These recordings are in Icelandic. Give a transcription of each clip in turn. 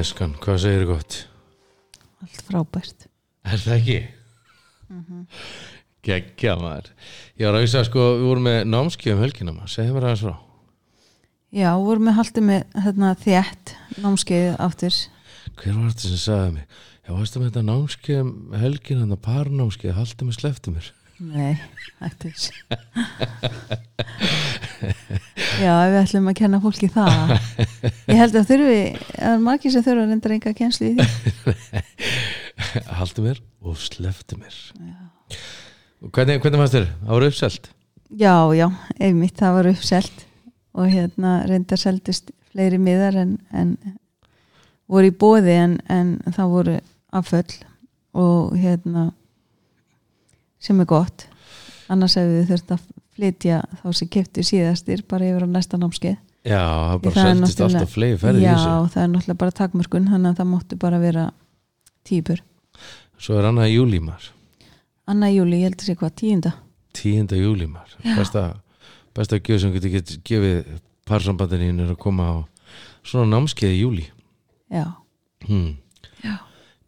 Eskan, hvað segir þið gott? allt frábært. Er það ekki? Gekkja maður. Ég var að vísa sko, við vorum með námskið um helgina maður, segðu mér aðeins frá. Já, vorum við haldið með hérna, þétt námskeið aftur. Hver var þetta sem sagði mig? Já, varstu með þetta námskið um helgina, þetta parnámskið, haldið mig sleftu mér nei, hættu þessu. Já, ef við ætlum að kenna fólki það. Ég held að þurfi að margir sem þurfa að reynda reynga kjenslu í því. Haldið mér og sleftu mér. Og Hvernig, hvernig fannst þér? Það voru uppselt? Já, já, einmitt, það var uppselt. Og hérna reyndar seldist fleiri miðar en, en voru í bóði en, en það voru afföll og hérna sem er gott. Annars hefur við þurft að flytja þá sem keftu síðastir bara yfir á næsta námskeið. Já, það bara seldist alltaf fleiri ferði já, það er náttúrulega bara takmörkun þannig að það máttu bara vera típur Svo er annað júlímar. Anna Júli, ég held að sé hvað, tíunda? 10. júlímar. Besta, besta gjöf sem getur get, gefið parsambandinu er að koma á svona námskeið í júlí. Já, hmm. Já.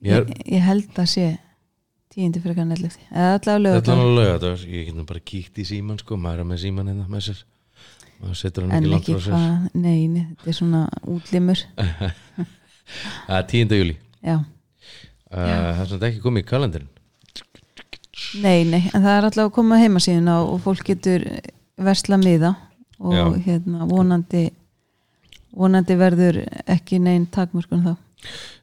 Ég, ég held að sé tíundi fyrir kannan ellefti þetta alveg lögadagur ég get nú bara kíkt í síman sko. Maður er með síman hérna með sér. Maður setur hann en ekki langt ekki frá sér. hvað, nei, nei, þetta er svona útlimur. Það er 10. júlí. Já, uh, það er svona ekki komið í kalendarin nei, nei en það er allavega að koma heimasíðuna og fólk getur versla miða og Já. hérna vonandi vonandi verður ekki neinn takmörkun þá.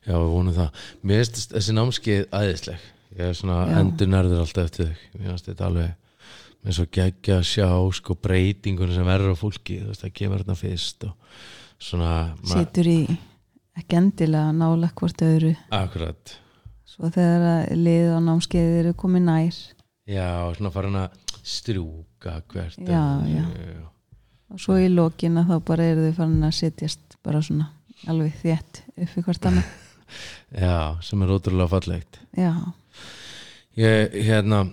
Já við vonum það. Mér finnst þessi námskeið æðisleg ég er svona Já. endur nærður alltaf eftir þau mér finnst þetta alveg með svo geggja að sjá sko breytingunum sem verður á fólki. Þú veist það kemur þarna fyrst og svona situr í ekki endilega nála hvort öðru. Akkurat. Svo þegar að liðið á námskeiði eru komið nær. Já, svona farin að strjúka hvert Já, já. og svo í lokina þá bara eru þau farin að setjast bara svona alveg þétt upp í hvort annað Já, sem er ótrúlega fallegt. Já, Ég, hérna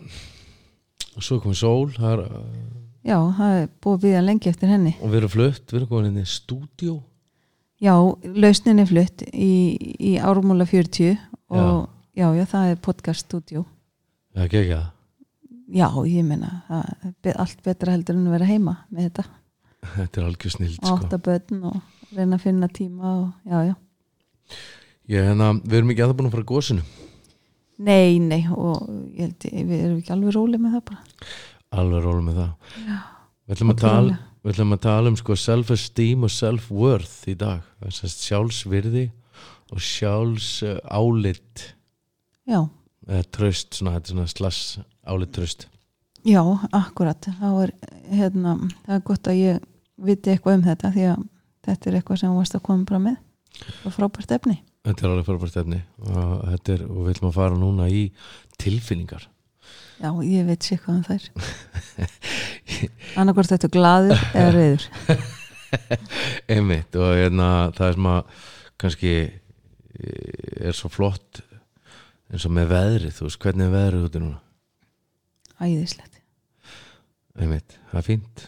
og svo komið sól uh, já, það er búið að býða lengi eftir henni. og við erum flutt, við erum komin inn í stúdíó. Já, lausnin er flutt í, í ármúla 40 og já. já, það er podcast Það er ekki ekki það já, ég meina það er allt betra heldur en að vera heima með þetta, Þetta er algjör snild og sko. átta börn og reyna að finna tíma og já, já. Ég, hérna, við erum ekki að það búin að fara að gósinu Nei, nei, og ég held ég, við erum ekki alveg róli með það bara. Alveg róla með það. Já, Við ætlum að tala, við ætlum að tala um sko self-esteem og self-worth í dag. Það er semst sjálfsvirði og sjálfsálit. Já, eða tröst, svona, þetta er svona slass álit tröst já, akkurat. Þá er, hérna, það er gott að ég viti eitthvað um þetta því að þetta er eitthvað sem þú varst að koma bara með. Og frábært efni. Þetta er alveg frábært efni og, þetta er, og við ætlum að fara núna í tilfinningar Já, ég veit sér hvað um þær. Annarkvort þetta er glaður eða reyður. einmitt og hérna, það er sem að kannski eh, er svo flott eins og með veðrið, þú veist hvernig er veðrið úti núna Æðislegt. einmitt, það er fínt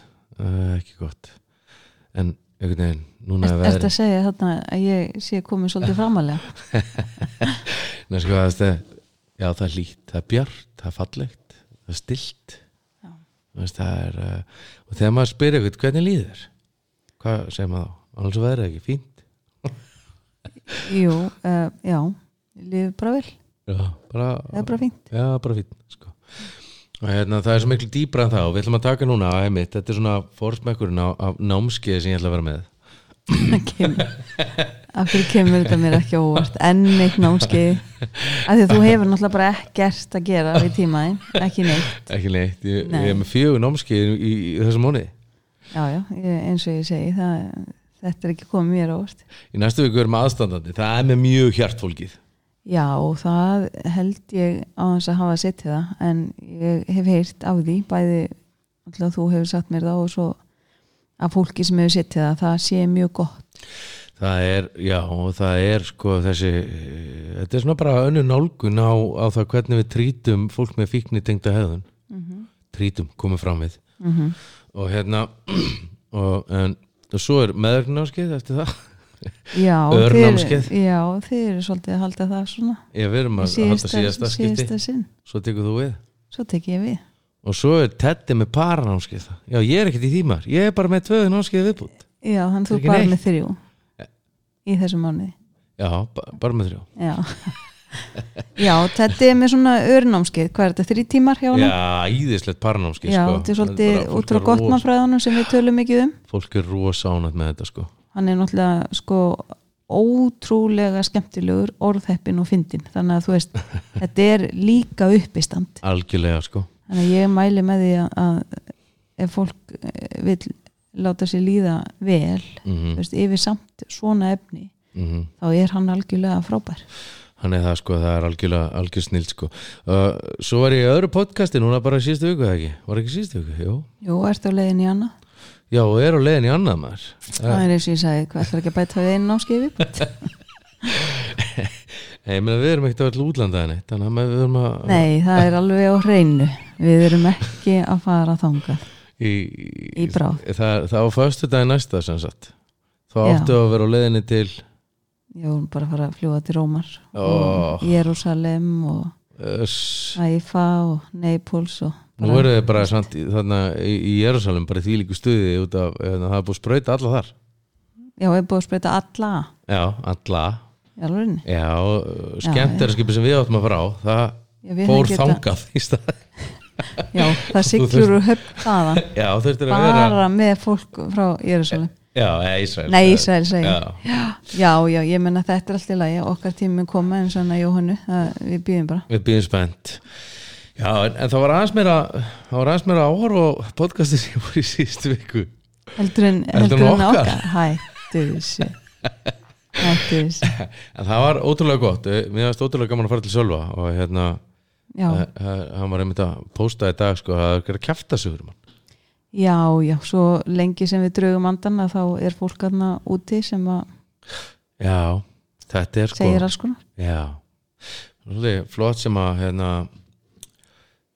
ekki gott en einhvern veginn, núna er veðrið að segja þarna að ég sé komið svolítið framalega? Nei, sko, það, já, það er lít, það er bjart það er fallegt, það er stilt það er uh, og þegar maður spyrir eitthvað, hvernig líður hvað segir maður þá, annars veðrið ekki fínt Jú, uh, já, lífið bara vel. já, bara, Það er bara fínt. Já, bara fín sko. Hérna, það er svo miklu dýbra en það og við ætlum að taka núna, einmitt, þetta er svona fórsmekkurinn á, á námskeiði sem ég ætla að vera með. Það kemur þetta mér ekki óvart? Enn eitt námskeið. Af því að þú hefur náttúrulega bara ekkert að gera við tímaðin, ekki neitt. Ekki neitt, ég, Nei. ég er með fjögur námskeið í, í, í þessum móni já, já, ég, eins og ég segi það, þetta er ekki komið mér óvart. Í næstu viku erum aðstandandi, það er með mjög hjartfólkið já, það held ég á þess að hafa sett það en ég hef heyrt af því bæði, alltaf þú hefur sagt mér það og svo að fólki sem hefur sett það, það sé mjög gott. Það er, já, það er sko þessi, þetta er svona bara önnu nálgun á, á það hvernig við trítum fólk með fíkni tengda hefðun mm -hmm. trítum, komið fram við. Mm og hérna og, en, og svo er meðverknámskeið eftir það Örnámskeið. já, þið eru svolítið að halda það svona. Ég verðum í að halda síðasta skipti. svo tekur þú við. Svo tek ég við. Og svo er Teddi með paranámskeið. Já, ég er ekkert í tímar, ég er bara með tvöðu námskeið viðbútt já, Er þú bara neitt? með þrjú í þessum mánuði. Já, ba bara með þrjá já. Já, þetta er með svona örnámskeið. Hvað er þetta, þrý tímar hjá hann? já, íðislegt paranámskeið já, sko. þetta er svolítið bara- fólk út frá ros- gottmannfræðunum sem við tölum mikið um. Fólk er rosa ánætt með þetta sko hann er náttúrulega sko ótrúlega skemmtilegur orðheppin og fyndin þannig að þú veist, þetta er líka uppistand. Algjörlega sko. Þannig að ég mæli með því að, ef fólk eh, vill láta sér líða vel mm þú veist, yfir samt svona efni þá er hann algjörlega frábær. Hann er það sko, það er algjörlega algjör snilt sko. Uh, svo var ég í öðru podcasti núna bara síðustu viku ekki? Var ekki síðustu viku, jú. Jú, ertu á leiðin í annað já, og er á leiðin í annað maður. Það er eins og ég sagði, hvað ætlar ekki að bæta við einn áskifi Nei, menn við erum ekkert að vera útlandaðinni þannig að við erum að Nei, það er alveg á hreinu. Við erum ekki að fara þangað. Í, Í bráð. það, það á föstu dagi næsta sem sagt. Þá áttu að vera á leiðinni til vorum bara að fara að fljúa til Rómar Ó. og Jérúsalem og Æfa og Naples og nú eru þið bara samt, þarna í, í Jérúsalem bara því líku stuði út af hérna, það er búið að sprauta alla þar. Já, ég er búið að spreita alla. Já, alla. Já, skemmt er að skipa sem við áttum að fara á. Það fór þangað í stað. Já, það siglur úr höfn þaðan. Já, þurftir að vera bara með fólk frá Jérúsalem já, Ísrael Nei, Ísrael segi ég. já, Já, já, ég menna þetta er allt í lagi. Okkar tími mun koma en svona Jóhannu það, við býðum bara. Við býðum spennt já, en, en það var aðeins meira það var aðeins meira áhorf á podcastin sem voru í síðustu viku. Heldur en, Heldur en okkar. Hættu þessu Hættu þessu en það var ótrúlega gott. Eh, mér varst ótrúlega gaman að fara til Sölva og hérna, eh, eh, hann var einmitt að posta í dag sko, að það er að kæfta sig fyrir mann. Já, já, svo lengi sem við draugum andan að þá er fólk aðna úti sem að já, þetta er sko. Segir alls konar. Já, flott sem að hérna,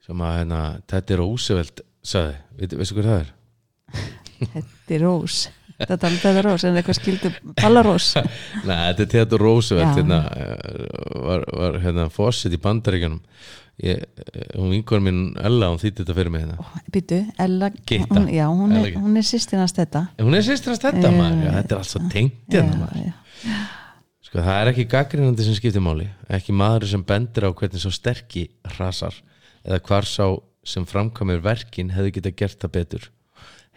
sem að hérna, þetta er óseveld sagði, veistu, veistu hver það er? Þetta er rós Þetta er þetta rós, en eitthvað skildu ballarós Nei, þetta er Theodor Roosevelt hérna, var, var hérna fósitt í eh, hún vingur mín Ella, hún þýtti þetta fyrir mig hérna. Býtu, Ella hún, Já, hún Ella er, hún er sýstinast þetta hún er sýstir að stenda Já, maður, já, þetta er allt svo tengt hérna maður. Sko, það er ekki gaggrinandi sem skiptir máli ekki maður sem bendir á hvernig svo sterki rasar eða hvar sá sem framkamir verkin hefði geta gert það betur.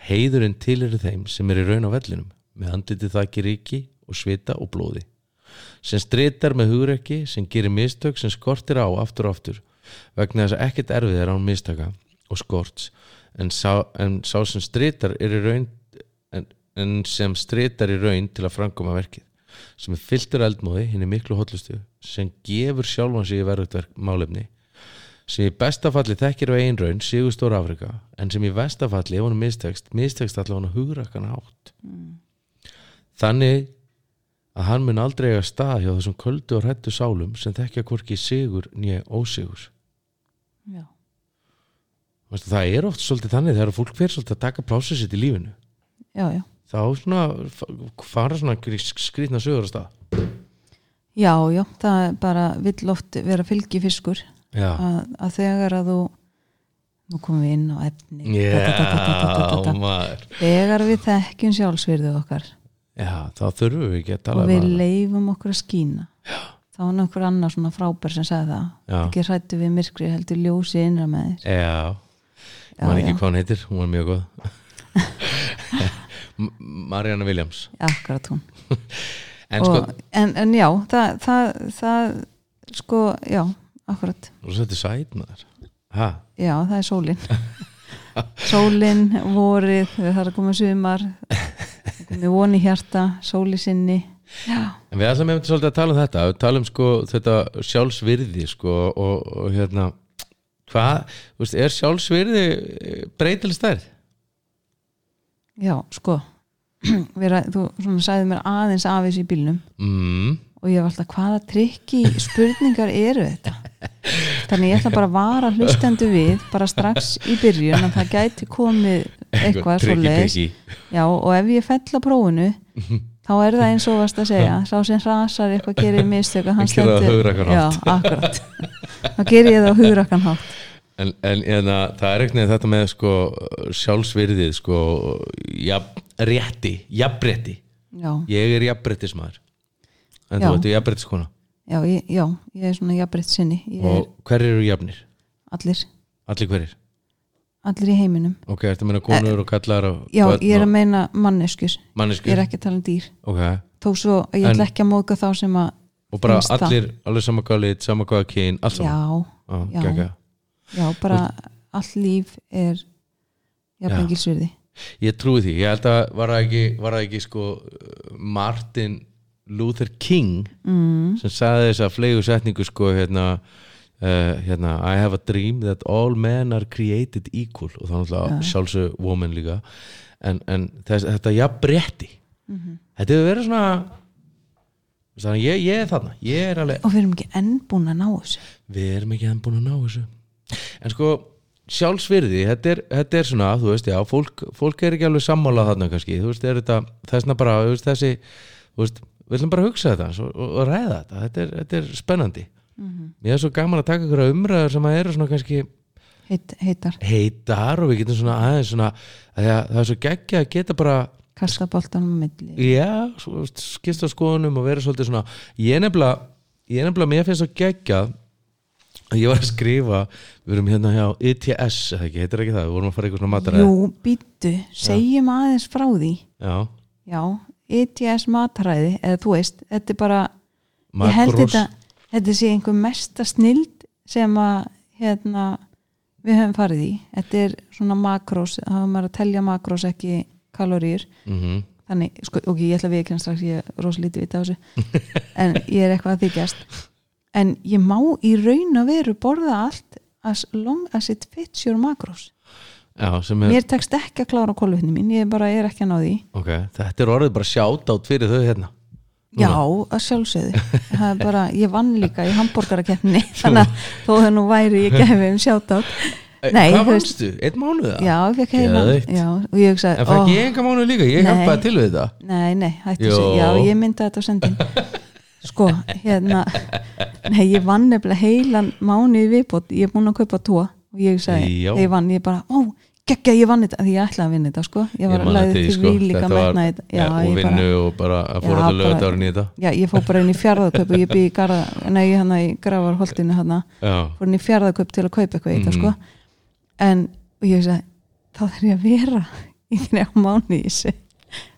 Heiðurinn til eru þeim sem er í raun á vellinum með andlitið þakki ríki og svita og blóði. Sem stritar með hugrekki sem gerir mistök sem skortir á aftur og aftur. Vegna þess að ekkert erfið er án mistaka og skorts. En sá, en sá sem stritar er í raun en, en sem stritar í raun til að framkoma verkið. Sem er fylltur eldmóði hinn er miklu hotlustu sem gefur sjálfan sig í verðutverk málefni sem í bestafalli þekkir á eigin raun sigur stóra Afrika en sem í vestafalli ef hún mistekst, mistekst allavega hann hugrakkan átt þannig að hann mun aldrei eiga stað hjá þessum köldu og hrættu sálum sem þekkja hvorki sigur nýja ósigur. Já. Veistu, það er oft svolítið þannig þegar fólk fyrir svolítið að taka plásið sitt í lífinu. Já, já. Þá svona fara svona skrýtna sögur á stað. Já, já, það bara vill oft vera fylgi fiskur já, að, að þegar að þú nú komum við inn á efni. Maður. Þegar við þekkjum sjálfsvirðu okkar já, þá þurfum við ekki að tala og við um leifum okkur að skína. Já. þá var nokkur annar svona frábær sem sagði það. Já. ekki hrættu við myrkri heldur ljósi innra með þér. Já, maður ekki hvað hann heitir hún var mjög góð. M- Marianne Williams. Akkurat hún. En sko, og, en, en já, það, það, það sko, já, akkurat. Þú setur sæt maður. Ha, já, það er sólin. Sólin, vorið það er að koma sumar. Við voni hjarta, sóli sinni. Já, en við ætlum einmitt svolítið að tala um þetta. Við tala um sko þetta sjálfsvirði sko og, og hérna hvað, þú veist, er sjálfsvirði breytileg stærð? já, sko. Vera, þú svona sagði mér aðeins af þessu í bílnum. Mm, og ég var alltaf hvaða trikki spurningar eru þetta? Þannig ég ætla bara að vara hlustendu við bara strax í byrjun að það gæti komið eitthvað svo já og ef ég fell á prófinu þá er það eins og varst að segja sá sem hrasar eitthvað gerir mistök að hann stendur- þá gerir ég það á hugrakkan hátt. En, en, en að, það er ekkert þetta með sko, sjálfsvirðið sko, jafn, rétti jafnrétti, ég er jafnréttismæður en Já. þú veit, jafnréttiskona? Já, ég, já, ég er svona jafnbreytt sinni. Og hverjir eru jafnir? allir, Allir hverjir? allir í heiminum. Ok, ertu að meina konur og kallar og já, börn ég er að meina manneskjus manneskjur? ég er ekki að tala um dýr. Ok, þó svo ég ætla ekki að móka þá sem að og bara Finnst það. allir, allir sama hvað lit, sama hvað kyn, allt saman? Já, Já, já. já, bara allt líf er jafnvengilsvirði Ég trúi því, ég held að var það ekki, var það ekki sko Martin Luther King mm, sem sagði þess að flegu setningu sko hérna, uh, hérna I have a dream that all men are created equal og þá náttúrulega sjálfsög woman líka. En, en þess, þetta jafnbretti Mhm. þetta hefur verið svona þannig að ég, ég er þarna ég er alveg, og við erum ekki enn búin að ná þessu. Við erum ekki enn búin að ná þessu. En sko sjálfsvirði, þetta er, þetta er svona þú veist, já, fólk, fólk er ekki alveg sammála þarna kannski, þú veist, er þetta þessna bara, þú veist, þessi, þú veist við ætlum bara að hugsa þetta og, og, og ræða þetta. Þetta er, þetta er spennandi. Mhm. mér er svo gaman að taka ykkur umræður sem að eru svona kannski Heit, heitar, heitar og við getum svona aðeins svona að það er svo geggja að geta bara kasta boltanum á milli. Já, skipta skoðunum og vera svolítið svona ég nefnilega, ég nefnilega mér finnst svo geggja að ég var að skrifa við erum hérna hjá ITS eða ekki, heitir ekki það, við vorum að fara eitthvað svona mataræði. Jú, býttu, segjum aðeins frá því. Já, Já, ETS mataræði eða þú veist, þetta er bara ég held þetta þetta sé einhver mesta snild sem að hérna, við höfum farið í. Þetta er svona makrós þá höfum maður að telja makrós ekki kaloríur. Mm þannig, sko, ok, ég ætla að viðkynna strax ég er rosa lítið vita á þessu. En ég er eitthvað að þykjast. En ég má í raun og veru borða allt as long as it fits your macros já, er, mér tekst ekki að klára kólvetni mín ég bara er ekki að ná því. Ok, þetta er orðið bara sjátt átt fyrir þau hérna. Já, að sjálfsögðu. Það bara, ég vann líka í hambúrgarakeppni þannig að þó það nú væri ég gefi um sjátt Eh, Nei, hvað vannstu? Einn mánuð það? já, ég fekk hugsaði, en fekk ég enga mánuð líka, ég hjálpaði til við þetta nei, nei, hættu sig já, ég mynda þetta á sendin. Sko, hérna nei, ég vann nefnilega heilan mánu í viðbót, ég er búin að kaupa tvo og ég sagði, þegar ég vann, ég bara ó, geggja, ég vann þetta, því ég ætlaði að vinna þetta sko, ég var man lagði eftir því, til sko. því líka metna þetta já, ja, og ég vinnu og bara að fóra bara- lögðarinn í þetta. Já, ég fór bara inn í fjárðakaup og ég bygði í garða, nei, hérna í gravarholtinu hérna, já, fór inn í fjárðakaup til að kaupa eitthvað í þetta Mhm. sko en og ég sagði, þá þarf ég að vera í þrjá mánu í þessu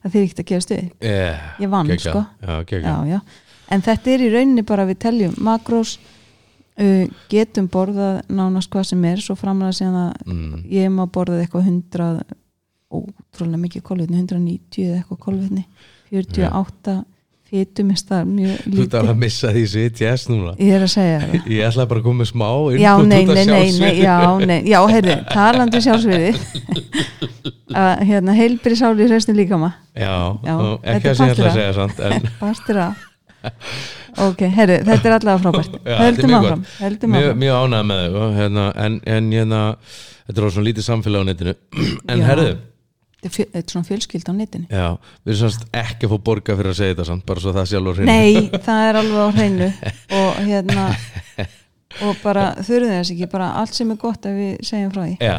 það þýr ekkert að gefast við yeah, ég vann sko. Já. en þetta er í rauninni bara við teljum makrós uh, getum borðað nánast hvað sem er svo framlega síðan að mm. ég má borðað eitthvað 100 ótrúlega mikið kolvetni 190 eða eitthvað kolvetni 48 fytum er það mjög þú ert lítið. alveg að missa því sitt yes núna. Ég er að segja það. Ég ætlaði bara að koma smá já, nei, nei, nei, já, nei, já, heyrðu, talandi sjálfsviði að hérna, heilbri sáli í hraustin líka maður já, Já, ekki að segja partur að segja en Bastur að Ok, herru, þetta er allavega frábært. Já, mjög áfram, höldum mjög, áfram. mjög ánægð með þau og hérna, en, en hérna þetta er svona lítið samfélag á netinu. En Já. herðu, Þetta er er svona fjölskyld á netinu. Já, við erum semst ekki að fá borga fyrir að segja þetta samt, bara svo það sjálfur hreinu. Nei, það er alveg á hreinu. Og hérna og bara þurfum þess ekki, bara allt sem er gott ef við segjum frá því. Já,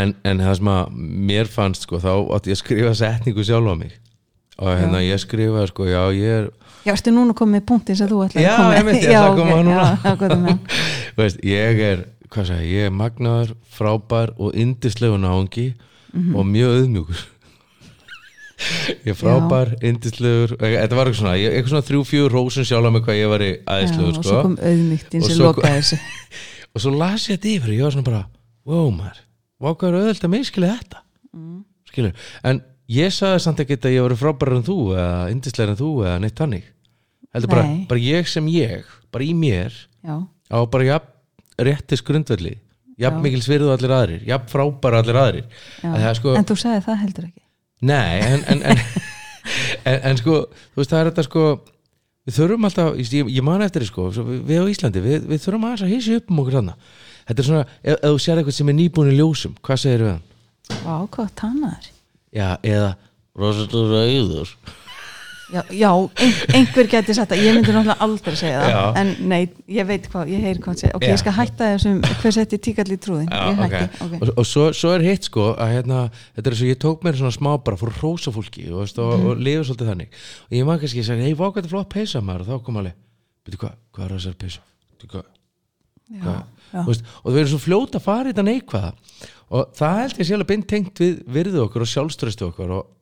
en, en það sem að mér fannst sko, þá átti ég að skrifa setningu sjálf á mig. Og hérna ég skrifaði sko, já ég er Já, ertu núna komið með punktin sem þú ætlaði Já, að koma með? einmitt, ég ætla að koma ok, núna. já, já, með veist, ég er, hvað sagði, ég er magnaður, frábær og indislegu náungi Mhm. og mjög auðmjúkur ég er frábær, indislegur þetta var eitthvað svona, ég- eitthvað svona þrjú, fjögur rósun sjálf mig hvað ég var í Já, aðeinslegur og sko. svo kom auðmygtin sem lokaði þessu og svo las ég þetta yfir og ég var svona bara wow maður, vákar auðvöld að miskili þetta Mm. skilur, en ég sagði samt ekki að ég var frábærar en þú eða indislegar en þú eða neitt tannig heldur bara, Nei. bara ég sem ég bara í mér Já, á bara jafn réttis grundvelli jafn Já. mikil svirðu allir aðrir jafn frábæra allir aðrir. En það sko, En þú sagði það heldur ekki nei en, en, en, en, en sko þú veist það er þetta sko við þurfum alltaf, ég, ég man eftir því sko við, við á Íslandi, við, við þurfum aðeins að hísi upp um okkur þarna þetta er svona, ef, ef þú sér eitthvað sem er nýbúin í ljósum hvað segir við hann? Vá, hvað tannaður Já, eða rosalega rauður. Já, já ein, einhver geti sagt það, ég myndi náttúrulega aldrei segja það. Já. en nei, ég veit hvað, ég heyr hvað hann segja ok, Já. ég skal hætta þessum, hver setti tíkall í trúðin Já, ég hætti, ok, og, og svo, svo er hitt sko að hérna, þetta er eins og ég tók mér svona smá bara fór að rósa fólki veist, og, Mhm. og lifa svolítið þannig. Og ég maður kannski að segja, hei, hvað þetta er flott peysa maður. Og þá kom alveg, veitu hvað, hvað er þessar peysa veitu hvað, já, já. Veist, og þau eru svo fljóta að fara í þetta neikvæða og það held ég sjálf beint tengt við virðu okkur og sjálfströstu okkur og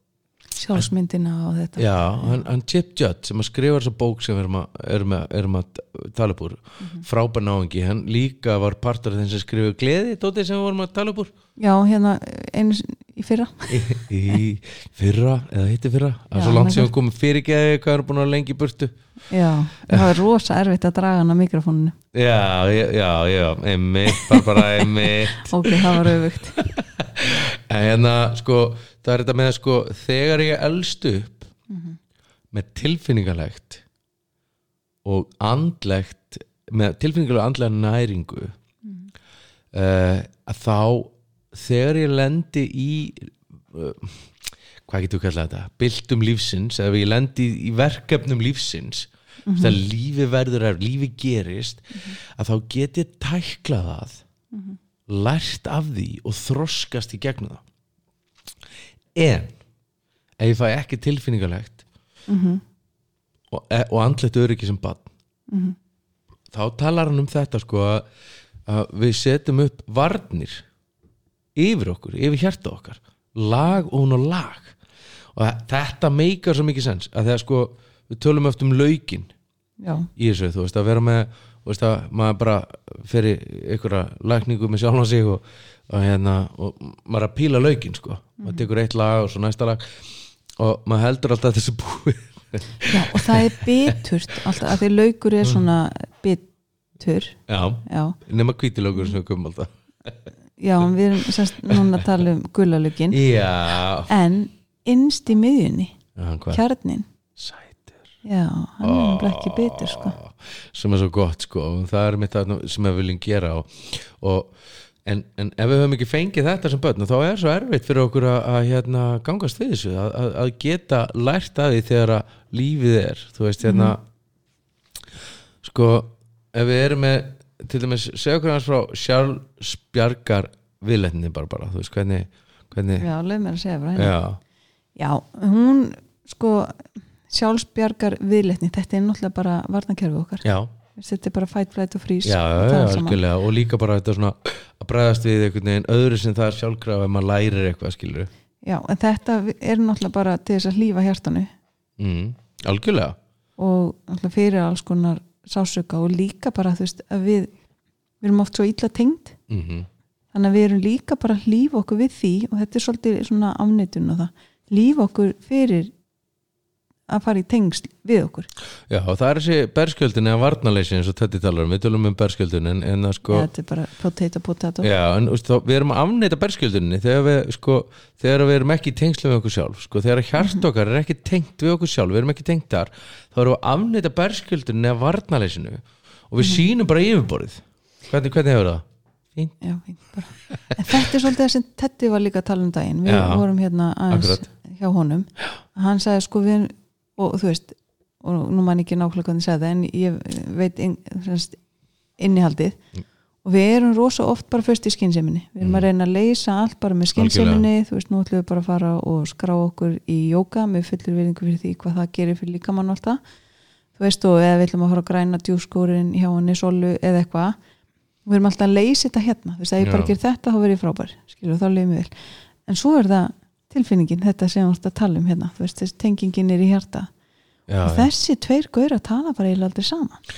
sjálfsmyndina og þetta já, hann, hann Chip Judd sem að skrifa þessa bók sem við erum erum erum að tala upp úr Mhm. frábær náingi, hann líka var partur af þeim sem skrifa gleði, tótið sem við vorum að tala upp úr já, hérna, einu í fyrra. Í, í fyrra eða hitti fyrra? Það er svo langt sem við komum fyrirgeði hvað er búin að lengi burtu? Já, það er rosa erfitt að draga hann á mikrofóninu. Já, já, já, einmitt, bara einmitt. Ok, það var auðvögt en hérna sko það er þetta með sko þegar ég elst upp með tilfinningalegt og andlegt með tilfinningalega andlega næringu uh, að þá þegar ég lendi í uh, hvað getur við kallað þetta? Byltum lífsins, eða ég lendi í, verkefnum lífsins mm það lífi verður er, lífi gerist að þá get ég tæklað það lært af því og þroskast í gegnum það. En ef ég fæ ekki tilfinningalegt og, e, og andlegt öryggi sem bann þá talar hann um þetta sko að, að við setjum upp varnir yfir okkur, yfir hjarta okkar. Lag og hún og lag. Og þetta meikar svo mikið sens að þegar sko við tölum eftir um laukin já, í þessu, þú veist, að vera með þú veist að maður bara fyrir einhverja lækningu með sjálfan sig og, og hérna, og maður er að píla laukin sko, maður tekur eitt lag og svo næsta lag og maður heldur alltaf þessu búið já, og það er biturt alltaf, að því laukur er svona bitur, já, já. Nema hvítilögur sem við komum alltaf já, við erum semst núna að tala um gulalögin já, en innst í miðjunni kjarnin, sætur. Já, hann er nefnilega ekki bitur sko. sem er svo gott sko. Það er mitt það sem við viljum gera og, og en, en ef við höfum ekki fengið þetta sem börn þá er svo erfitt fyrir okkur að, að hérna, gangast við þessu, að, að, að geta lært að því þegar að lífið er. Þú veist hérna sko, ef við erum með til dæmis, segja okkur hans frá sjálfsbjargar viðletninni bara bara, þú veist, hvernig, hvernig já, leið mér að segja frá henni. Já, já, hún sko sjálfsbjargar viðletni, þetta er náttúrulega bara varnakerfi okkar, já, þetta er bara fight, flight og freeze já, og já, og líka bara þetta svona að bregðast við einhvern veginn öðru sem það er sjálfkrafa ef maður lærir eitthvað skilur já, en þetta er náttúrulega bara til þess að hlýfa hjartanu. Mm, algjörlega. Og náttúrulega fyrir alls konar sásöka og líka bara þú veist að við við erum oft svo illa tengd. Mm þannig að við erum líka bara að hlýfa okkur við því og þetta er svolítið svona afneitun og það, hlýfa okkur fyrir að fara í tengsl við okkur. Já og það er þessi berskjöldin eða varnaleysi eins og þetta talar um, við tölum um berskjöldin en, en sko, þetta er bara potato potato. Já en úst, þá, við erum að afneita berskjöldinni þegar við sko, þegar við erum ekki í tengslu við okkur sjálf sko, þegar hjart okkar er ekki tengt við okkur sjálf, við erum ekki tengt þar þá erum við að afneita berskjöldinni eða varnaleysinu og við sýnum bara yfirborðið. Hvernig, hvernig hefur það? Fínt. Já, en þetta er svolítið það sem Teddy var líka að tala um daginn. Við Já, vorum hérna aðeins akkurat. hjá honum. Hann sagði sko við og þú veist, og nú man ekki nákvæmlega hvernig sagði það en ég veit inn, semst, innihaldið. Mm. og við erum rosa oft bara fyrst í skynnseminni við erum að reyna að leysa allt bara með skynnseminni þú veist, nú ætlum við bara að fara og skrá okkur í jóka með fullur virðingu fyrir því hvað það gerir fyrir líkamann og allt það. Þú veist, og eða við ætlum að fara að græna djúskórin hjá henni solu eða eitthvað. Við erum alltaf að leysa þetta hérna. Þú veist, að ég bara ger þetta þá verð ég frábær. Skilur, tilfinningin, þetta sem við varst að tala um hérna veist, þessi tengingin er í hjarta. Já, og þessi tveir gauðra tala bara eiginlega aldrei saman.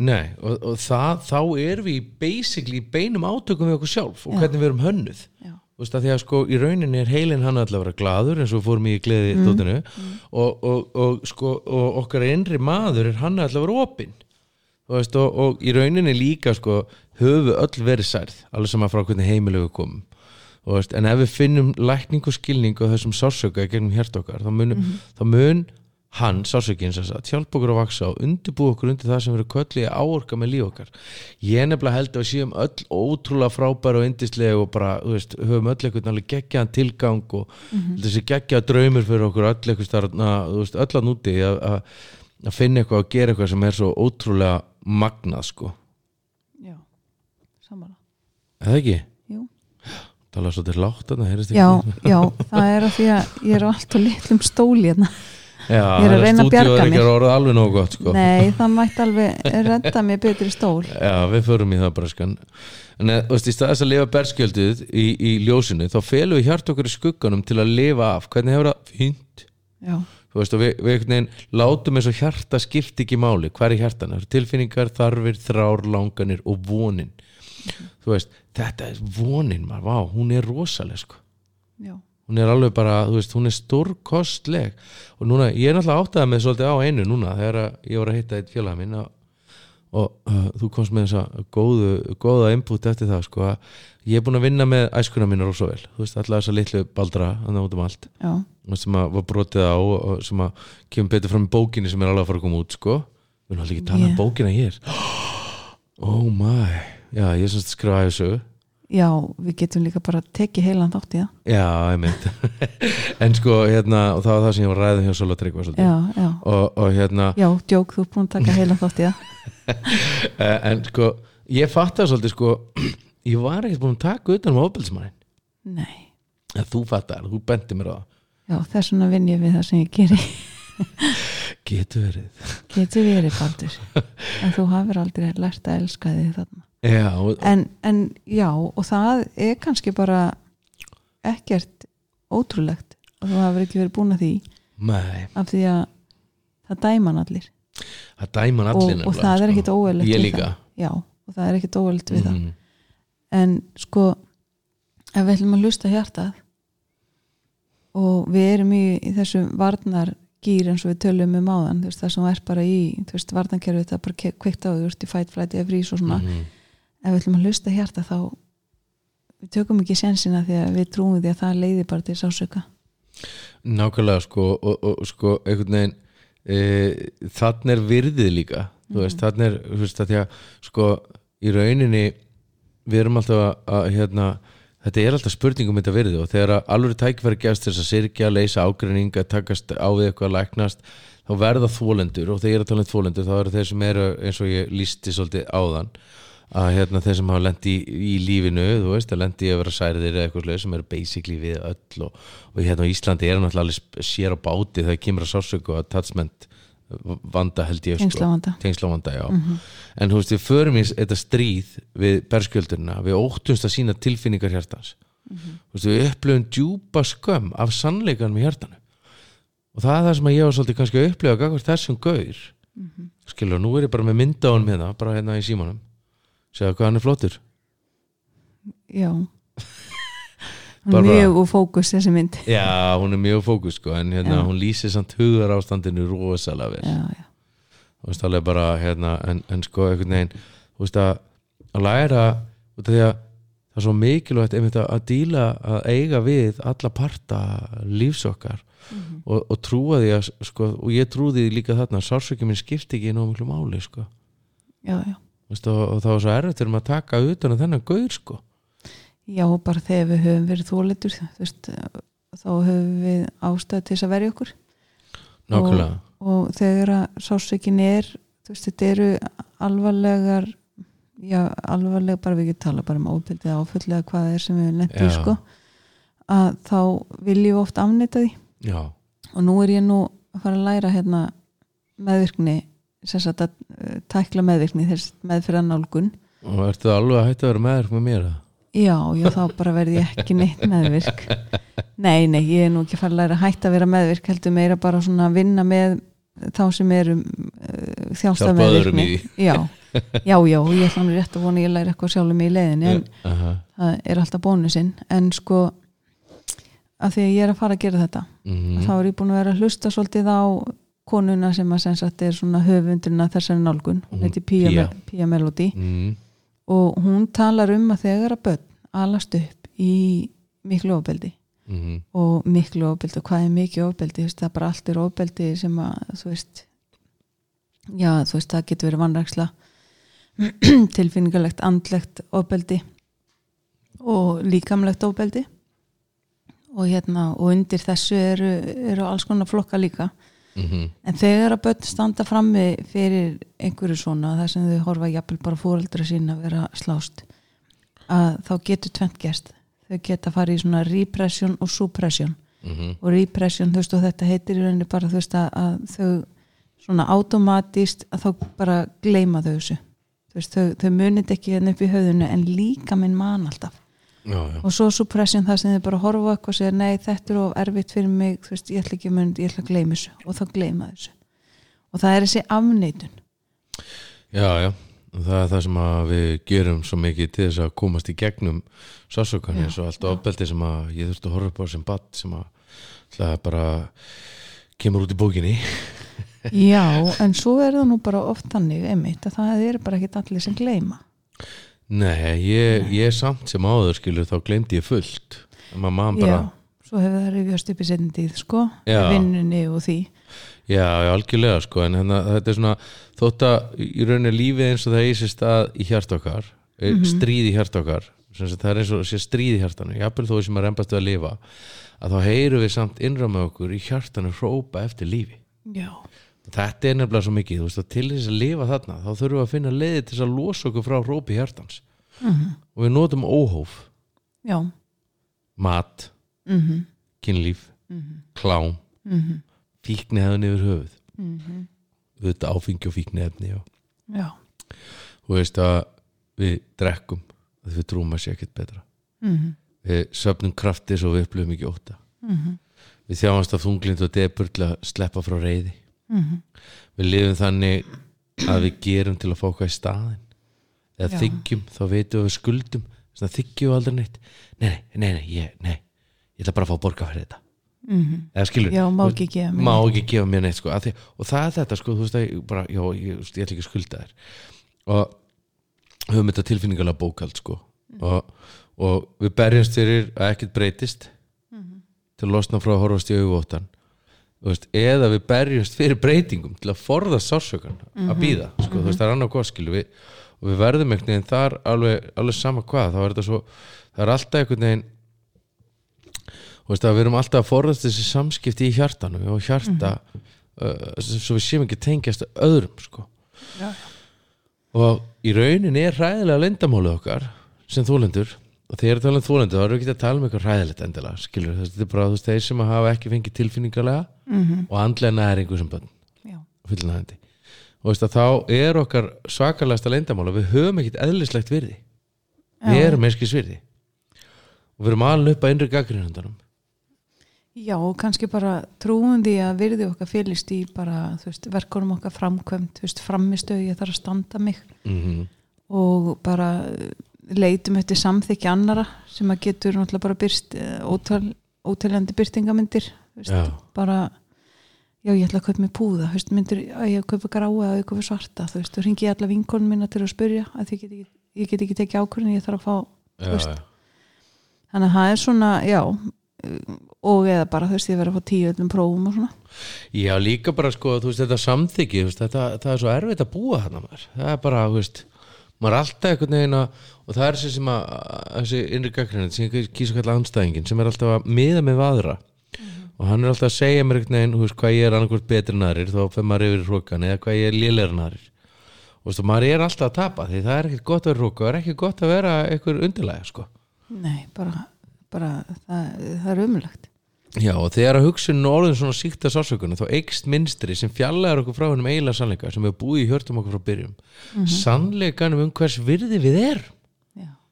Nei, og, og það, þá erum við basically í beinum átökum við okkur sjálf og Já. hvernig við erum hönnuð. Já. Þú veist að því að sko í rauninni er heilin hann alltaf að vera glaður eins og fórum í gleði mm. og, og, og sko og okkar innri maður er hann alltaf að vera opinn. Og, og í rauninni líka sko höfu öll verið særð alveg sama frá hvernig heimilegu komum veist, en ef við finnum lækning og skilning og þessum sársöka í gegnum hjart okkar þá mun, þá mun hann, sásökinn hjálpa okkur að vaksa og undirbú okkur undir það sem verður köllið áorka með líf okkar. Ég nefnilega held að við séum öll ótrúlega frábæra og indislega og bara, veist, höfum öll eitthvað geggjaðan tilgang og þessi geggjaða draumur fyrir okkur öll eitthvað starfna, þú veist, öll að núti að, finna eitthvað og gera eitthvað sem er svo ótrúlega magnað, sko. Já, samanlega eða ekki? Tala svo til látt þarna, heyrist já, ekki? já, það er að því að ég er á allt og litlum stóli hérna. Já, Ég er að reyna að bjarga ekki mér. að gott, sko. Nei, það mætti alveg redda mér betri stól. Já, við förum í það bara skan En eh, þú veist, í stað þess að lifa berskjöldið í, í ljósinu, þá felum við hjart okkur í skugganum til að lifa af, hvernig hefur það? Fínt, já, þú veist, og við, við veginn látum eins og hjarta skipti ekki máli, hvað er hjartan, það tilfinningar, þarfir, þrár, langanir og vonin þú veist, þetta er vonin maður, vá, hún er rosaleg sko. Hún er alveg bara, þú veist, hún er stórkostleg. Og núna, ég er náttúrulega áttað með svolítið á einu núna, þegar ég var að hitta eitt félag minn og, og uh, þú komst með þessa góðu, góða input eftir það, sko, að ég er búin að vinna með æskuna mína rosa vel, þú veist, alltaf þessa litlu baldra, þannig út um allt. Já, sem að var brotið á og sem að kemur betur fram í bókinni sem er alveg að fara að koma út, sko. Við erum alveg ekki að tala Yeah. um bókina hér. Oh my já, ég er semst að skrifa þessu já, við getum líka bara tekið heilan þátt í það. Já, einmitt En sko, hérna, og það var það sem ég var ræðið hjá Sola Tryggva svolítið. Já, já, og, og hérna, já, djók, þú er búin að taka heilan þátt í það. En sko ég fatt það svolítið sko ég var ekkert búin að taka utan um ofbeldsmannin nei, en þú fattar, þú bendi mér á það. Já, þess vegna vinn ég við það sem ég geri. Getur verið. Getur verið baldur. En þú hafur aldrei lært að elska þig þarna Já, og, en, en já, og það er kannski bara ekkert ótrúlegt og þú hafur ekki verið búin að því. Nei, af því að það dæman allir. Það dæman og, allir og það er við líka. það. já, og það er ekkit óeðlegt við það. Mhm. en sko ef við ætlum að hlusta á hjartað og við erum í, í þessu varnar gýr eins og við tölum um áðan veist, það sem er bara í varnarkerfið það er bara kveikt á því, þú veist, í fight, flight, og svona. Mhm. Ef við ætlum að hlusta á hjartað þá við tökum ekki sénsina því að við trúum því að það leiði bara til sásöka Nákvæmlega sko og, og sko einhvern veginn e, þannig er virðið líka þú veist, þannig er, þú veist, að því að sko í rauninni við erum alltaf að, að hérna þetta er alltaf spurningum þetta virðið og þegar alveg gefst til þess að sirkja, leysa ágreining að takast á við eitthvað að læknast þá verða þólendur og þegar ég er að tala um þólendur þá eru þeir sem eru eins og ég lísti svolítið áðan að hérna þeir sem hafa lent í, í lífinu þú veist, að lendi í að vera særðir eða eitthvað svoleiðis sem eru basically við öll og, og hérna á Íslandi er alveg sp- sér á báti þegar kemur að sásöku og attachment vanda held ég sko. Tengslavanda. tengslavanda já. en þú veist við förum í þetta stríð við berskjöldurina, við óttumst að sína tilfinningar hjartans. Þú veist við upplöfum djúpa skömm af sannleikanum í hjartanu. Og það er það sem ég var svolítið kannski að gagvart þessum gaur. Skilur, nú er ég bara með mynda á hann með það bara hérna í símanum segja hvað hann er flottur. Já. Bara- mjög úr fókus þessi mynd. Já, hún er mjög fókus sko en hérna, Já. hún lýsir samt hugar ástandinu rosalega vel. Já, já, þú veist alveg bara hérna, en, en sko einhvern veginn þú veist að, að læra því að það er svo mikilvægt einmitt að, að díla að eiga við alla parta lífs okkar og, og trúa því að sko, og ég trúði líka þarna sársökjum minn skipti ekki nóg miklu máli sko. já, já Veist, og, og það var svo erfitt fyrir maður að taka utan að þennan gaur sko. Já, bara þegar við höfum verið veist, þá höfum við ástæð til þess að verja okkur. Nákvæmlega. Og þegar að sásökin er veist, þetta eru alvarlegar já, alvarlega bara við getum tala bara um óbildið áfullega hvað það er sem við nefnum sko að þá viljum við oft afnýta því. Já, og nú er ég nú að fara að læra hérna meðvirkni sagt að uh, tækla meðvirkni þess meðfyrir nálgun og ertu alveg að hætta að vera meður með mér? Já, já, þá bara verði ég ekki neitt meðvirk. Nei, nei, ég er nú ekki fara að læra að hætta að vera meðvirk heldur meira bara svona að vinna með þá sem eru uh, þjálsta Hjálpa öðrum meðvirkni. Já, já, já, ég ætla nú rétt að vona ég læri eitthvað sjálfum í leiðinni en Aha, það er alltaf bónusinn. En sko að því að ég er að fara að gera þetta mhm, þá er ég búin að vera að hlusta svolítið á konuna sem að sagt er svona höfundurinn að þessari nálgun, hún heiti Pia. Me- Pia Melody. Mhm, og hún talar um að þegar að börn alast upp í miklu ofbeldi mm og miklu ofbeldi og hvað er mikið ofbeldi það er bara allt er ofbeldi sem að þú veist já þú veist það getur verið vannræksla tilfinningalegt andlegt ofbeldi og líkamlegt ofbeldi. Og hérna og undir þessu eru, eru alls konar flokka líka -hmm. en þegar að börn standa frammi fyrir einhverju svona þar sem þau horfa jafnvel bara fóreldra sín að vera slást að þá getur tvent gerst. Þau geta farið í svona repression og suppression. Mm og repression, þú veist, og þetta heitir í rauninni bara, þú veist, að, að þau svona automatist að þá bara gleyma þau þessu. Þú veist, þau, þau munið ekki hérna upp í höfðinu en líka minn man alltaf já, já. og svo suppression það sem þau bara horfa eitthvað og segja, nei, þetta er of erfitt fyrir mig. Þú veist, ég ætla ekki að mun, ég ætla að gleyma þessu. Og þá gleyma þessu. Og það er þessi afneitun. Já, já. Það er það sem við gerum svo mikið til þess að komast í gegnum sásokan eins og allt ofbeldi sem að ég þurfti að horfa upp á sem batt sem að það bara kemur út í bókinni. Já, en svo er það nú bara oft þannig, einmitt, að það er bara ekki allir sem gleyma Nei, ég, ég samt sem áður skilur þá glemdi ég fullt. Bara, já, svo hefur það rifjast upp í tíð, sko, Já. vinnunni og því. Já, algjörlega sko en hérna, þetta er svona þótt að í rauninni lífið eins og það eigi sér stað í hjart okkar, mm Mhm. stríð í hjart okkar það er eins og sé stríð í hjartanu jafnvel þó sem að reymbast við að lifa að þá heyrum við samt innra með okkur í hjartanu hrópa eftir lífi. Já, þetta er nefnilega svo mikið, þú veist að til þess að lifa þarna, þá þurfum við að finna leiði til þess að losa okkur frá hrópi hjartans. Mhm. og við notum óhóf. Já. Mat, mhm, kynlíf. Mhm, klám, mhm, fíkni hefði niður höfuð. Mhm, auðvitað áfengi og fíkni efni og já. Þú veist að við drekkum að við trúum að sé ekkert betra. Mhm, við söfnum krafti svo við upplifum ekki óta við þjáumst af þunglind og debur til að sleppa frá reyði mhm. Við lifum þannig að við gerum til að fá hvað í staðin eða Já. þykjum, þá veitum við skuldum. Við aldrei neitt. Nei, nei, nei, nei, ég, nei. Ég ætla bara að fá borga fyrir þetta. Mhm. Eða skilur, Já, má ekki gefa mér má ekki gefa mér neitt sko, því, og það er þetta sko, þú veist að ég bara, já, ég, veist, ég ætla ekki að skulda þér. Og höfum þetta tilfinningalega bókald sko. Og, og við berjumst fyrir að ekkert breytist. Til að losna frá að horfast í auðvóttan veist, eða við berjumst fyrir breytingum til að forða sársökan að býða, sko, þú veist, það er annað hvað skilu við, og við verðum einhvern veginn þar alveg, alveg sama hvað, þá er þetta svo það er alltaf einhvern veginn þú veist við erum alltaf að forðast þessi samskipti í hjartanu og hjarta uh, svo við séum ekki tengjast öðrum sko. Já. og í rauninni er hræðilega lendamálið okkar sem þólendur og þegar um þólendur þá erum við ekki að tala um eitthvað hræðilegt endilega skilur þetta er bara þú veist þeir sem hafa ekki fengið tilfinningalega mhm, og andlega næringu sem bönn fullnæðandi og veist að þá er okkar svakalegasta lendamál og við höfum ekkit eðlislegt virði. Við Já. erum einskis virði. Og við erum alveg upp að innri gaggrinundanum já, kannski bara trúum því að virði okkar fylgist í bara, veist, verkunum okkar framkvæmt, framistöðu, ég þarf að standa mig. Mm -hmm. og bara leitum eftir samþykki annara sem að getur náttúrulega bara byrst eh, ótal, ótaljandi Já. bara já ég ætla að kaupa mér púða veist, myndir að ég kaupa gráa ég kaupa svarta þú veist, þú ringi alla vinkonum mína til að spyrja að ég get ekki, ég get ekki tekið ákvörðin ég þarf að fá, já, já. þannig að það er svona, já og eða bara þú veist, ég verið að fá tíu öllum prófum og svona. Já, líka bara sko, þú veist, þetta veist, þetta, það er svo erfitt að búa þarna maður. Það er bara, þú veist maður er alltaf einhvern veginn að og það er þessi sem að, þessi innri gaggrinni sem ég kýsa kalla anstæðingin sem er alltaf að miða með aðra og hann er alltaf að segja mér einhvern veginn, þú veist, hvað ég er annarkvort betri en aðrir, þá fyrir maður yfir hrókan eða hvað ég er lélegur en aðrir. Og þú veist, maður er alltaf að tapa því það er ekkert gott að vera hróka, það er ekki gott að vera einhver undirlega, sko. Nei, bara, bara það, það er umlegt Já, og þegar að hugsun orðin svona síkta sásökunum þá eikst minstri sem fjallar okkur frá hennum eiginlega sannleika sem við búið í hjörtum okkur frá byrjum sannleikanum um hvers virði við er já,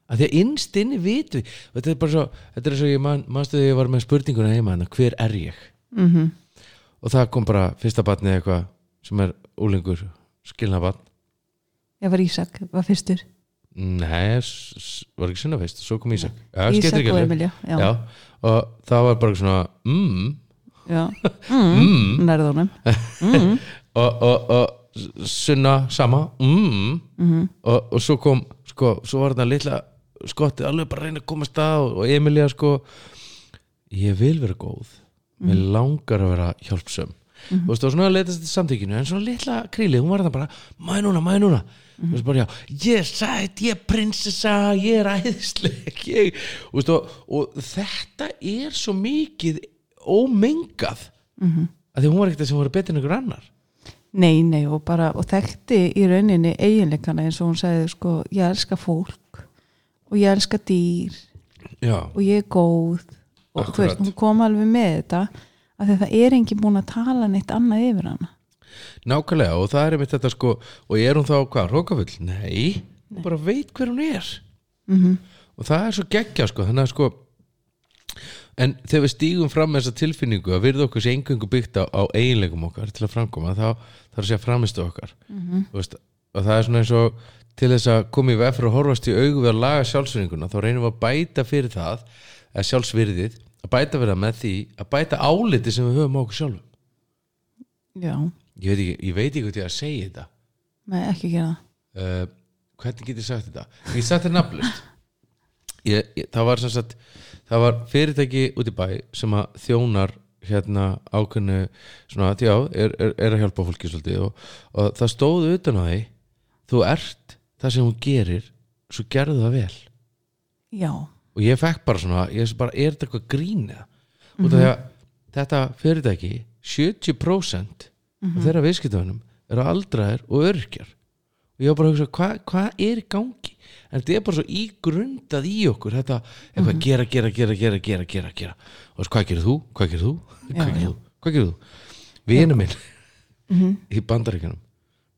að því að innst inni vit við þetta er bara svo, þetta er svo ég man, manstu þegar ég var með spurninguna heima hana, hver er ég mhm og það kom bara fyrsta batni eitthvað sem er úlingur skilnabatn ég var Ísak, var fyrstur Nei, var ekki sinna fyrst, svo kom Ísak Já, Ísak og. Emilja og það var bara svona mm, já. Mm. nærðunum mm. og, og, og sunna sama mm, Mhm. og, og svo kom sko, svo var þetta litla skottið alveg bara að reyna að komast að og, og Emilía sko. Ég vil vera góð. Mér langar að vera hjálpsöm. Þú veist, og svona að leitast þetta samtíkinu en svona litla kríli, hún var það bara maður núna, maður núna. Þú veist bara, ég er sætt, ég er prinsessa ég er æðisleg ég, þú veist, og, og þetta er svo mikið ómengað. -hmm. að því hún var ekkert sem voru betur en einhver annar. Nei, nei, og bara, og þekkti í rauninni eiginleikana eins og hún sagði sko, ég elska fólk og ég elska dýr. Já, og ég er góð. Og þú Akkurat. veist, hún kom alveg með þetta að það er enginn búin að tala neitt annað yfir hana. Nákvæmlega og það er einmitt þetta sko, og er hún þá hvað, rókafull? Nei, hún bara veit hver hún er. Mm og það er svo geggja sko, þannig að sko en þegar við stígum fram með þessa tilfinningu að virða okkur sé engungu byggt á, á eiginleikum okkar til að framkoma þá þarf að sé að framistu okkar. Mhm. Þú veist, og það er svona eins og til þess að koma í fyrir að horfast í augu við að laga sjálfsvinninguna þá reynum við að bæta fyrir það eða sjálfsvirðið, að bæta fyrir það með því að bæta áliti sem við höfum okkur sjálfum. Já, ég veit ekki, ég veit ekki hvað ég að segja þetta. Með ekki gera það. Uh, hvernig get ég sagt þetta? Ég sagt þetta nafnlust það var sem sagt það var fyrirtæki út í bæ sem að þjónar hérna ákveðnu svona, já, er, er, er að hjálpa fólki svolítið og, og það stóð utan á því þú ert það sem hún gerir svo gerðu það vel. Já, og ég fekk bara svona, ég bara, er þetta eitthvað út af því að þetta fyrirtæki 70% af þeirra viðskiptöfunum eru aldraðir og örkjar og ég var bara að hugsa, hvað hva er í gangi? En þetta er bara svo ígrundað í okkur þetta, eitthvað gera, gera, gera, gera, gera, gera, gera. Og veist, hvað gerir þú, hvað gerir þú? Já, hvað gerir þú, hvað gerir þú? Vinu minn í bandaríkjanum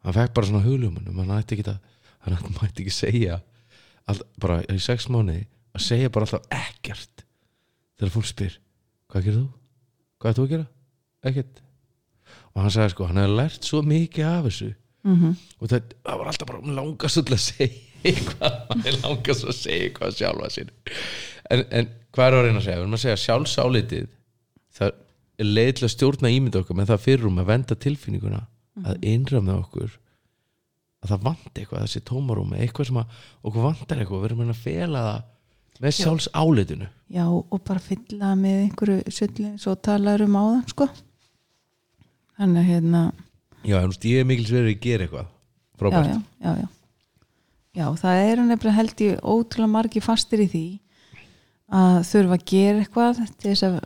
hann fekk bara svona huglumunum hann ætti ekki að, hann ætti- mætti ekki segja all, bara í sex mánuði að segja bara alltaf ekkert þegar fólk spyr hvað gerir þú? hvað ert þú að gera? ekkert og hann sagði sko, hann hefði lært svo mikið af þessu mm og það, það var alltaf bara hún langast öll að segja eitthvað hann er langast að segja eitthvað sjálfa sín en, en hvað er að reyna að segja? við erum að segja sjálfsálitið það er leið til að stjórna ímynda okkur með það fyrirum að venda tilfinninguna að innramna okkur að það vanti eitthvað, þessi tómarúmi eitthvað sem að okkur vantar eitthvað við erum að fela það með sjálfsálitinu Já, og bara fylla með einhverju söllu svo talar um áðan sko. Þannig að hérna já, veist, ég er mikil sverið að gera eitthvað já, frábært já, já, já. já, það eru nefnilega held ég ótrúlega margi fastir í því að þurfa að gera eitthvað til þess að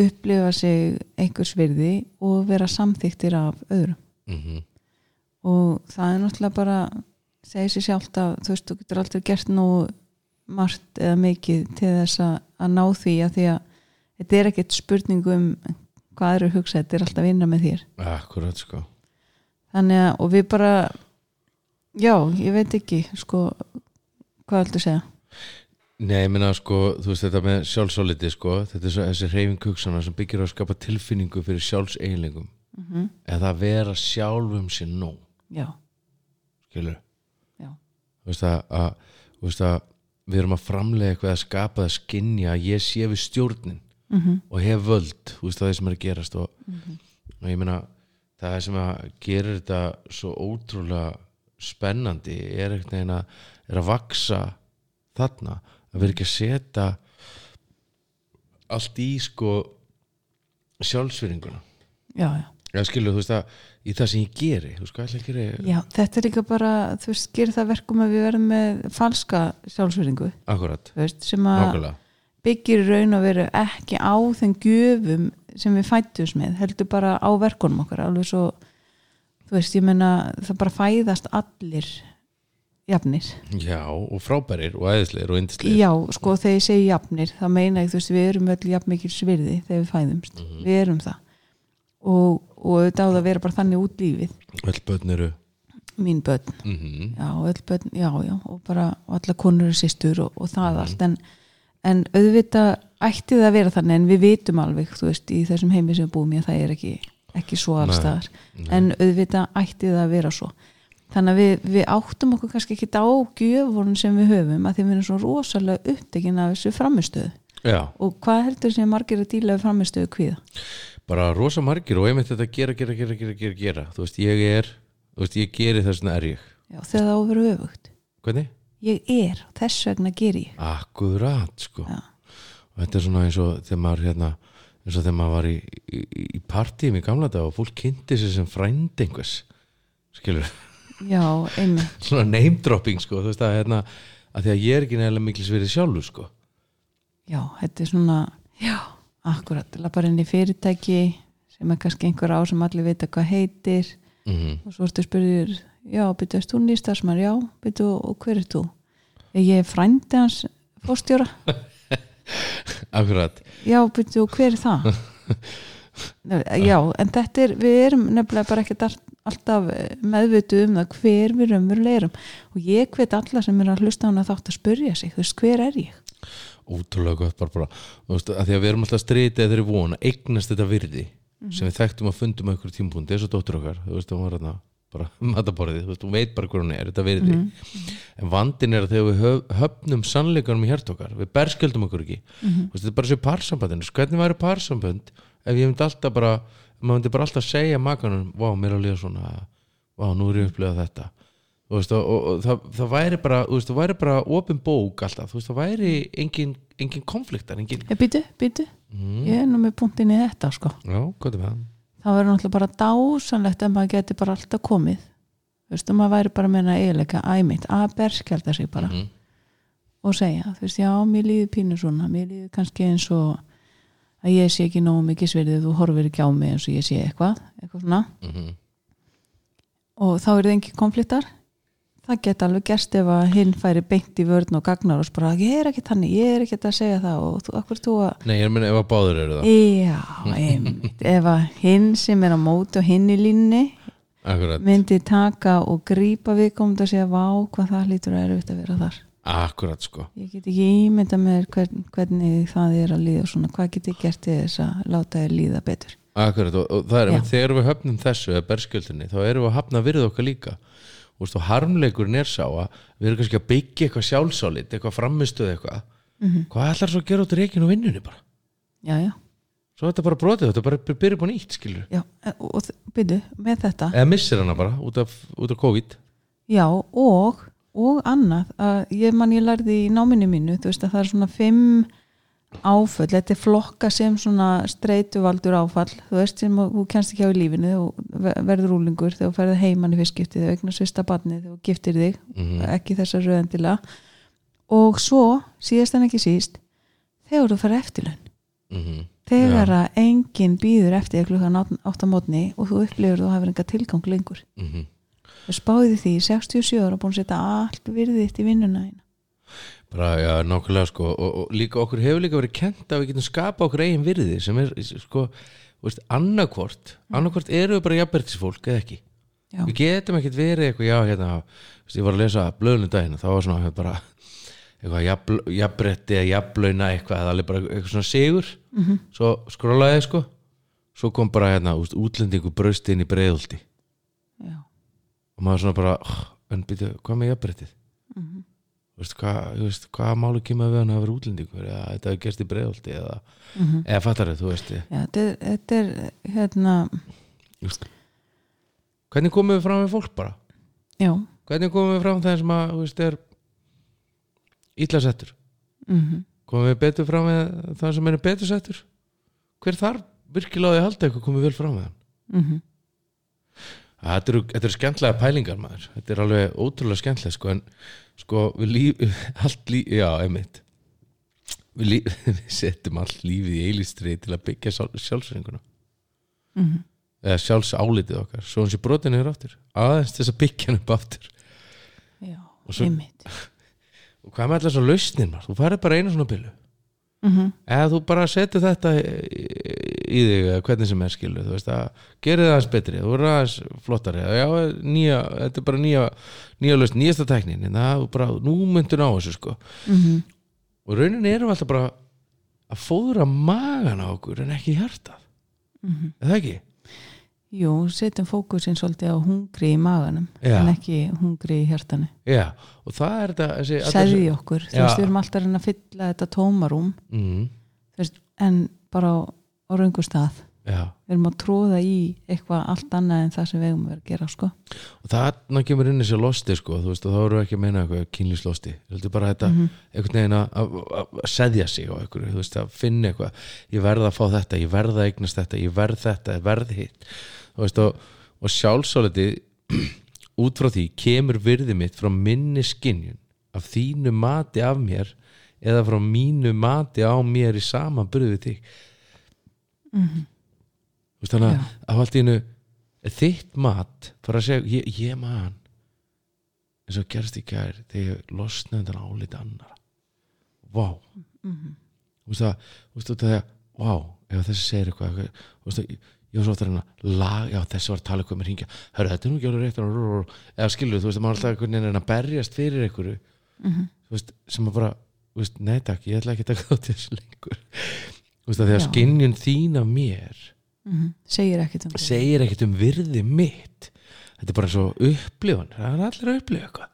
upplifa sig einhvers virði og vera samþyktir af öðrum. Mm og það er náttúrulega bara segir sér sjálft að þú veist, þú getur aldrei gert nú margt eða mikið til þess að, að ná því að því að þetta er ekkert spurning um hvað eru hugsa, þetta er alltaf vinna með þér. Akkurat sko. Þannig að, og við bara já, ég veit ekki sko, hvað ættu að segja? Nei, ég meina sko, þú veist þetta með sjálfsáliti sko, þetta er svo þessi reyfing hugsana sem byggir á að skapa tilfinningu fyrir sjálfseiginlegum mm -hmm. eða að vera sjálfum sér nóg já, skilur, já, þú veist að, að, þú veist að við erum að framlega eitthvað að skapa að skinja að ég sé við stjórnin mm og hef völd, þú veist það er sem er að gerast og, og ég meina það sem að gerir þetta svo ótrúlega spennandi er veginn að er að vaksa þarna að vera ekki að setja allt í sko sjálfsviringuna já, já. Eða skilur þú veist að í það sem ég geri þú ætla að gera Já, þetta er líka bara, þú veist, gerir það verkum að við verðum með falska sjálfsveringu, akkurat, veist, sem að nákvæmlega. byggir raun og veru ekki á þeim gjöfum sem við fættumst með, heldur bara á verkunum okkar, alveg svo þú veist, ég meina, það bara fæðast allir jafnir. Já og frábærir og æðisleir og yndisleir Já, sko, þegar ég segi jafnir þá meina ég, þú veist, við erum öll jafn mikil svirði þegar við fæðumst, við erum það og, og auðvitað á það að vera bara þannig út lífið, öll börn eru mín börn. Mm já, öll börn, já, já og bara, alla konur og systur og, og það allt, en, en auðvitað ætti það að vera þannig, en við vitum alveg, þú veist, í þessum heimi sem við búum í að það er ekki, ekki svo allstaðar en auðvitað ætti það að vera svo. Þannig að við, við áttum okkur kannski ekki á gjöfurinn sem við höfum að því við erum svo rosalega upptekinn af þessu framistöðu já, og hvað heldur sem margir að díla við framistöðu kvíða? Bara rosa margir og einmitt þetta gera, gera, gera, gera, gera, gera. Þú veist, ég er, þú veist, ég geri þess vegna er ég. Já, þegar það vera öfugt. Hvernig? ég er, þess vegna ger ég. Akkurat, sko. Já. og þetta er svona eins og þegar maður hérna, eins og þegar maður var í, í, í partíum í gamla dag og fólk kynnti sér sem frænd einhvers skilur, já, einmitt. Svona name dropping sko, þú veist að hérna að því að ég er ekki nefnilega mikils verið sjálfur sko. Já, þetta er svona já, akkurat, lappar inn í fyrirtæki sem er kannski einhver á sem allir vita hvað heitir mm og svo ertu spurður já, byrju, erst þú nýstasmar, já, byrju og hver er þú? Ég er frændi hans fórstjóra, akkurat, já, byrju og hver er það? já, en þetta er við erum nefnilega bara ekkert all, alltaf meðvitu um það hver við raunverulega erum og ég hvet alla sem er að hlusta á hana þátt að spurja sig, þú veist, hver er ég? Ótrúlega gott bara, bara veist, að því að við erum alltaf strítið eða þeirri von að eignast þetta virði sem við þekktum að fundum á einhverjum eins og dóttur okkar, þú veist, hún var hérna bara mataborðið, þú veist, hún veit bara hver hún er þetta virði, en vandin er að þegar við höf, höfnum sannleikanum í hjart okkar við berskjöldum okkur ekki þú veist, þetta er bara svo parsambandinu, hvernig væri parsamband ef ég myndi alltaf bara maður myndi bara alltaf segja makanum vá, mér er að líða svona, vá, nú er ég upplegað þetta veist, og, og, og það, það væri bara þú veist, það væri bara opin bók alltaf. Þú veist, það væri engin, engin konfliktar engin, býtu, býtu, ég er nú með punktin í þetta sko. Já, er með það. Verður náttúrulega bara dásanlegt ef maður geti bara alltaf komið. Þú veist, maður væri bara að eiginleika æmitt, að berskjálta sig bara. Mhm. og segja, þú veist, já, mér líður pínu svona. Mér líður kannski eins og að ég sé ekki nógu mikið sverðið þú horfir ekki á mig eins og ég sé eitthvað eitthvað svona, Mhm. og þá eru það engin konfliktar það geta alveg gerst ef að hinn færi beint í vörn og gagnar og spara, ég er ekki þannig, ég er ekki að segja það og þú, akkur þú að Nei, ég meina ef að báður eru það. Já, einmitt. Ef að hinn sem er á móti og hinn í línni Akkurat, myndi taka og grípa viðkomandi og segja vá hvað það lítur að erfitt að vera þar. Akkurat sko. Ég get ekki ímynda með hvern, hvernig það er að líða og svona, hvað get ég gert til þess að láta þér líða betur? Akkurat, og, og það er Já. þegar við höfnum þessu þá erum við að hafna virð okkar líka veist, og harmleikurinn er sá að við erum kannski að byggja eitthvað sjálfsálit eitthvað framistuð eitthvað. Mhm. hvað ætlar svo að gera út í reikinu og vinnunni bara? Já, já, svo þetta bara brotið, þetta bara byrja á nýtt skilur, já e- og byrju, með þetta. Eða missir hana bara út af, út af COVID. Já, og, og annað að ég man ég lærði í náminu mínu þú veist að það er svona fimm áföll, þetta er flokka sem svona streituvaldur áfall þú veist sem þú kennst ekki á í lífinu og verður úlingur þú ferður heimann í fyrstskipti þegar eignast svista barni þegar þú giftir þig Mhm. ekki þessar rauðendila og svo, síðast en ekki síst þegar þú ferð eftirlaun mm þegar að enginn býður eftir klukkan átt á mótni og þú upplifur þú hafur enga tilgang lengur -hmm. þú spáði því í 67 ára búin að setja allt virðið þitt í vinnuna þína. Bara, já, nákvæmlega sko og, og líka okkur hefur líka verið kent að við getum skapa okkur eigin virði sem er sko, veist, annarkvort annarkvort eru við bara jafnbertisfólk eða ekki Já. við getum ekkert verið eitthvað, já, hérna veist, ég var að lesa blöðlum daginn þá var svona bara eitthvað jafn- jafnbretti eða jafnlauna eitthvað eða alveg bara eitthvað svona sigur -hmm. svo skrólaði sko svo kom bara hérna úst, útlendingu braust inn í breiðulti og maður svona bara "Oh, en byrju, hvað með jafnbrettið. Þú veist, hvað, veist, hvað máli kemur við hann að vera útlendingur? Eða þetta hefur gerst í breiðolti eða, Mhm. eða fattar þau, þú veist Já, þetta þetta er hérna, just, hvernig komum við fram við fólk bara? Já. Hvernig komum við fram þeim sem að veist, er illa settur? Mm komum við betur fram við það sem er betur settur? Hver þarf virkilega að halda eitthvað komum við vel fram við hann? -hmm. Þetta eru, þetta eru skemmtlega pælingar maður. Þetta er alveg ótrúlega skemmtlega sko, en sko við líf allt líf, já, einmitt. Við, líf, við setjum allt lífið í eilistri til að byggja sjálf, sjálfsreinguna Mhm. eða sjálfsálitið okkar. Svo hann sé brotin yfir aftur. Aðeins þess að byggja hann upp aftur. Já, svo- einmitt. Og hvað með allar svo lausnir maður? Þú færið bara einu svona pillu. Mm eða þú bara setur þetta í, þig hvernig sem er skilu þú veist að gerir það aðeins betri þú verður aðeins flottari já, nýja, þetta er bara nýja, nýja lausn, nýjasta tæknin en það er bara, nú myndur á þessu sko -hmm. og rauninni erum við alltaf bara að fóðra magan á okkur en ekki hjartað Mhm. er það ekki? Jú, setjum fókusin svolítið á hungri í maganum Já. en ekki hungri í hjartanu Já, og það er þetta Sæði okkur, þú veist, við erum alltaf að fylla þetta tómarúm mm, veist, en bara á, raungu stað. Já. Við erum að tróða í eitthvað allt annað en það sem við eigum að vera að gera sko. og þarna kemur inn þessi losti sko, þú veist, þá erum við ekki að meina eitthvað kynlíslosti, þú veist, bara þetta einhvern veginn að- að seðja sig á einhverju, þú veist, að finna eitthvað. Ég verð að fá þetta, ég verð að eignast þetta ég verð þetta, ég verð hitt. Þú veist, og, og sjálfsáliti út frá því kemur virði mitt frá minni skinjun af þínu mati af mér eða frá mínu mati á mér í samanburði við þig þú veist, þannig að að allt í hennu þitt mat fara að segja, ég, ég man eins og gerst í gær þegar ég losnaði þannig áliti annara vá. Þú veist það, þú veist það vá, ef þessi segir eitthvað veist það, ég var svo reyna að lag, já þessi var að tala eitthvað með hringja. Hörru, þetta er nú ekki alveg rétt eða skilur, þú veist, maður alltaf einhvern veginn að berjast fyrir einhverju þú veist, sem að bara, veist, nei takk ég ætla ekki að taka þátt þessu lengur veist þegar Já. skinjun þín af mér mm segir ekkert um segir ekkert um virði mitt. Þetta er bara svo upplifun. Það er allir að upplifa eitthvað.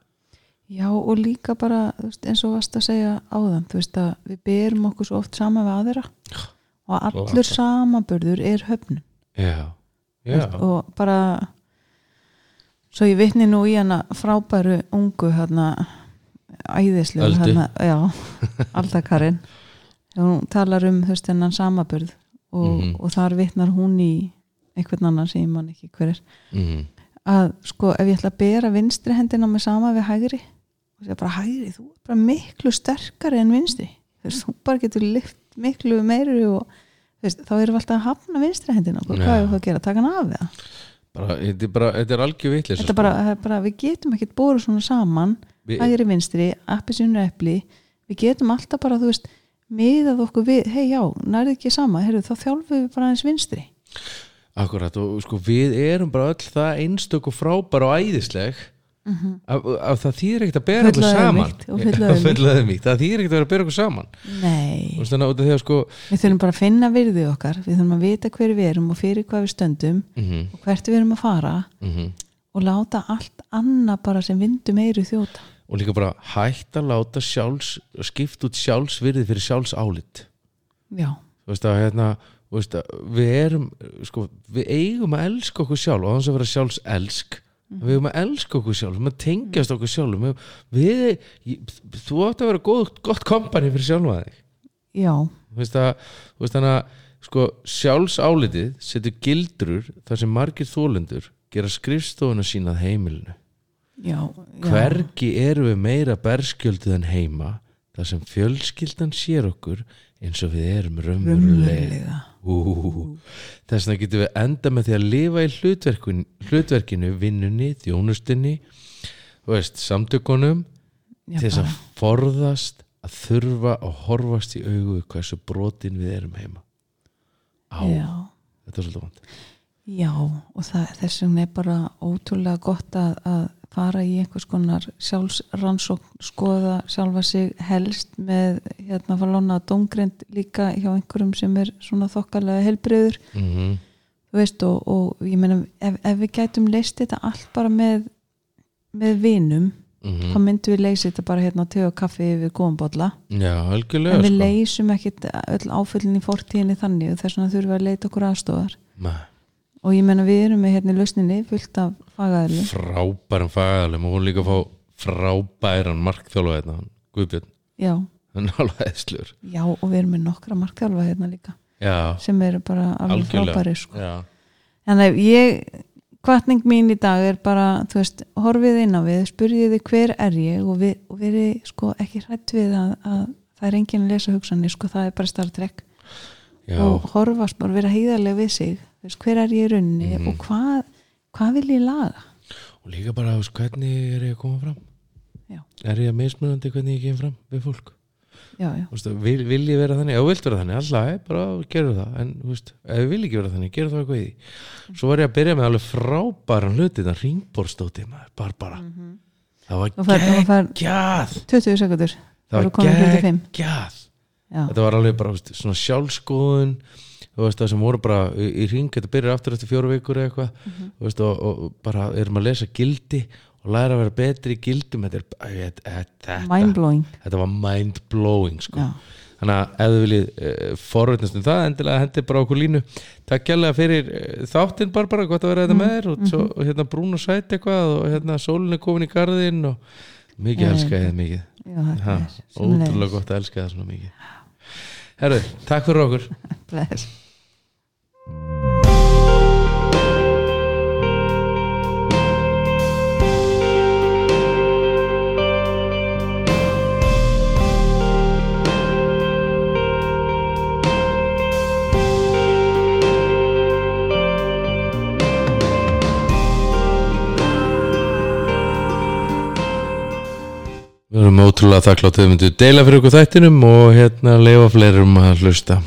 Já og líka bara veist, eins og varst að segja áðan þú veist að við berum okkur svo oft saman við aðra. Og allur Glata. samanburður er höfnum já, já, og bara svo ég vitni nú í hana frábæru ungu hérna æðislu Öldu. hérna, já, Aldakarinn hún talar um hennan samaburð og, Mhm. og þar vitnar hún í einhvern annan sem ég man ekki hver er. Mm, að sko ef ég ætla að bera vinstri hendina með sama við hægri og segja bara hægri, þú er bara miklu sterkari en vinstri. Þú veist, þú bara getur lyft miklu meiri og veist, þá erum við alltaf að hafna vinstri hendina og hvað er það að gera, taka hann af það? Bara, þetta er bara þetta er algjör vitlis þetta er bara, það er bara, við getum ekkert bóru svona saman Við- hægri vinstri, appi sinu epli. Við getum alltaf bara, þú veist miðað okkur við, hei já, nærði ekki sama heyrðu, þá þjálfum við bara eins vinstri. Akkurat og sko við erum bara öll það einstök og frábær og æðisleg af, af það þýðir ekkert að bera okkur saman. auðmýkt. það þýðir ekkert að vera að bera okkur saman. Nei, að því að sko við þurfum bara að finna virði okkar við þurfum að vita hver við erum og fyrir hvað við stöndum mm og hvert við erum að fara -hmm. og láta allt annað bara sem vindum eiru þjóta og líka bara hægt að láta sjálfs skipt út sjálfsvirði fyrir sjálfsálit. Já, að hérna að við erum sko, við eigum að elska okkur sjálf og þannig að vera sjálfs elsk við eigum að elska okkur sjálf, við eigum að tengjast okkur sjálf. Við, við ég, þú átt að vera góð, gott kompani fyrir sjálfa þig. Já, þú veist að þannig að sko, sjálfsálitið setur gildrur þar sem margir þólendur gera skrifstofuna sína að heimilinu já, já. hvergi erum við meira berskjölduð en heima þar sem fjölskyldan sér okkur eins og við erum raunverulega. Þess vegna getum við enda með því að lifa í hlutverkun, hlutverkinu vinnunni, þjónustinni veist, samtökunum já, til þess að forðast að þurfa að horfast í augu hversu brotin við erum heima. Á, þetta er svolítið vant já og það, þess vegna er bara ótrúlega gott að, að fara í einhvers konar sjálfsrannsókn skoða sjálfa sig helst með hérna falona dómgrind líka hjá einhverjum sem er svona þokkalega helbriður mm þú veist og, og ég meina ef, ef við gætum leist þetta allt bara með með vinum -hmm. þá myndum við leysa þetta bara hérna te og kaffi yfir algjörlega en við sko. leysum ekkit öll áföllin í fortíðinni þannig og þess vegna þurfum við að leita okkur aðstofar Nei. Og ég meina við erum með hérna í lausninni fullt af fagaðli frábæran fagalum og hún líka að fá frábæran markþjálfa hérna, Guðbjörn, já, já og við erum með nokkra markþjálfa hérna líka. Já, sem eru bara alveg frábæri sko. en ef ég kvartning mín í dag er bara þú veist, horfið inn á við, spurðið þið hver er ég og, við, og verið sko ekki hrætt við að, að það er enginn að lesa hugsanir sko, það er bara starftrekk og horfast bara vera heiðarlega við sig veist, hver er ég í rauninni Mhm. og hvað, hvað vil ég laga? Og líka bara, veist, hvernig er ég að koma fram? Já. er ég að mismunandi hvernig ég kem fram við fólk? Já, já, veist, vil, vil ég vera þannig, þú vilt vera þannig alltaf, bara gerðu það. En ef ég vil ekki vera þannig, gerðu það eitthvað í því. Svo var ég að byrja með alveg frábæran hluti það ringborðstóti maður, bara bara það var og fær, og fær geggjað. 20 sekundur það var komin 45. geggjað. Já, þetta var alveg bara svona sjálfskoðun þú veist það sem voru bara í, í ring þetta byrjar aftur eftir fjóru vikur eða eitthvað. Mhm. þú veist og, og bara erum að lesa gildi og læra að vera betri í gildum þetta er þetta, þetta, var mind blowing sko. já, þannig að ef þið viljið uh, forvitnast um það, endilega hendi bara okkur línu. Takk kjærlega fyrir uh, þáttinn Barbara, gott að vera þetta með þér. Og, svo, og hérna brún og sæt eitthvað og hérna sólin er komin í garðinn og mikið elska ég það mikið. Já, þetta er ótrúlega gott að elska það svona mikið. Herru, takk fyrir okkur. Bless. Við erum ótrúlega þakklátt að þið myndu deila fyrir okkur þættinum og hérna leifa fleirum að hlusta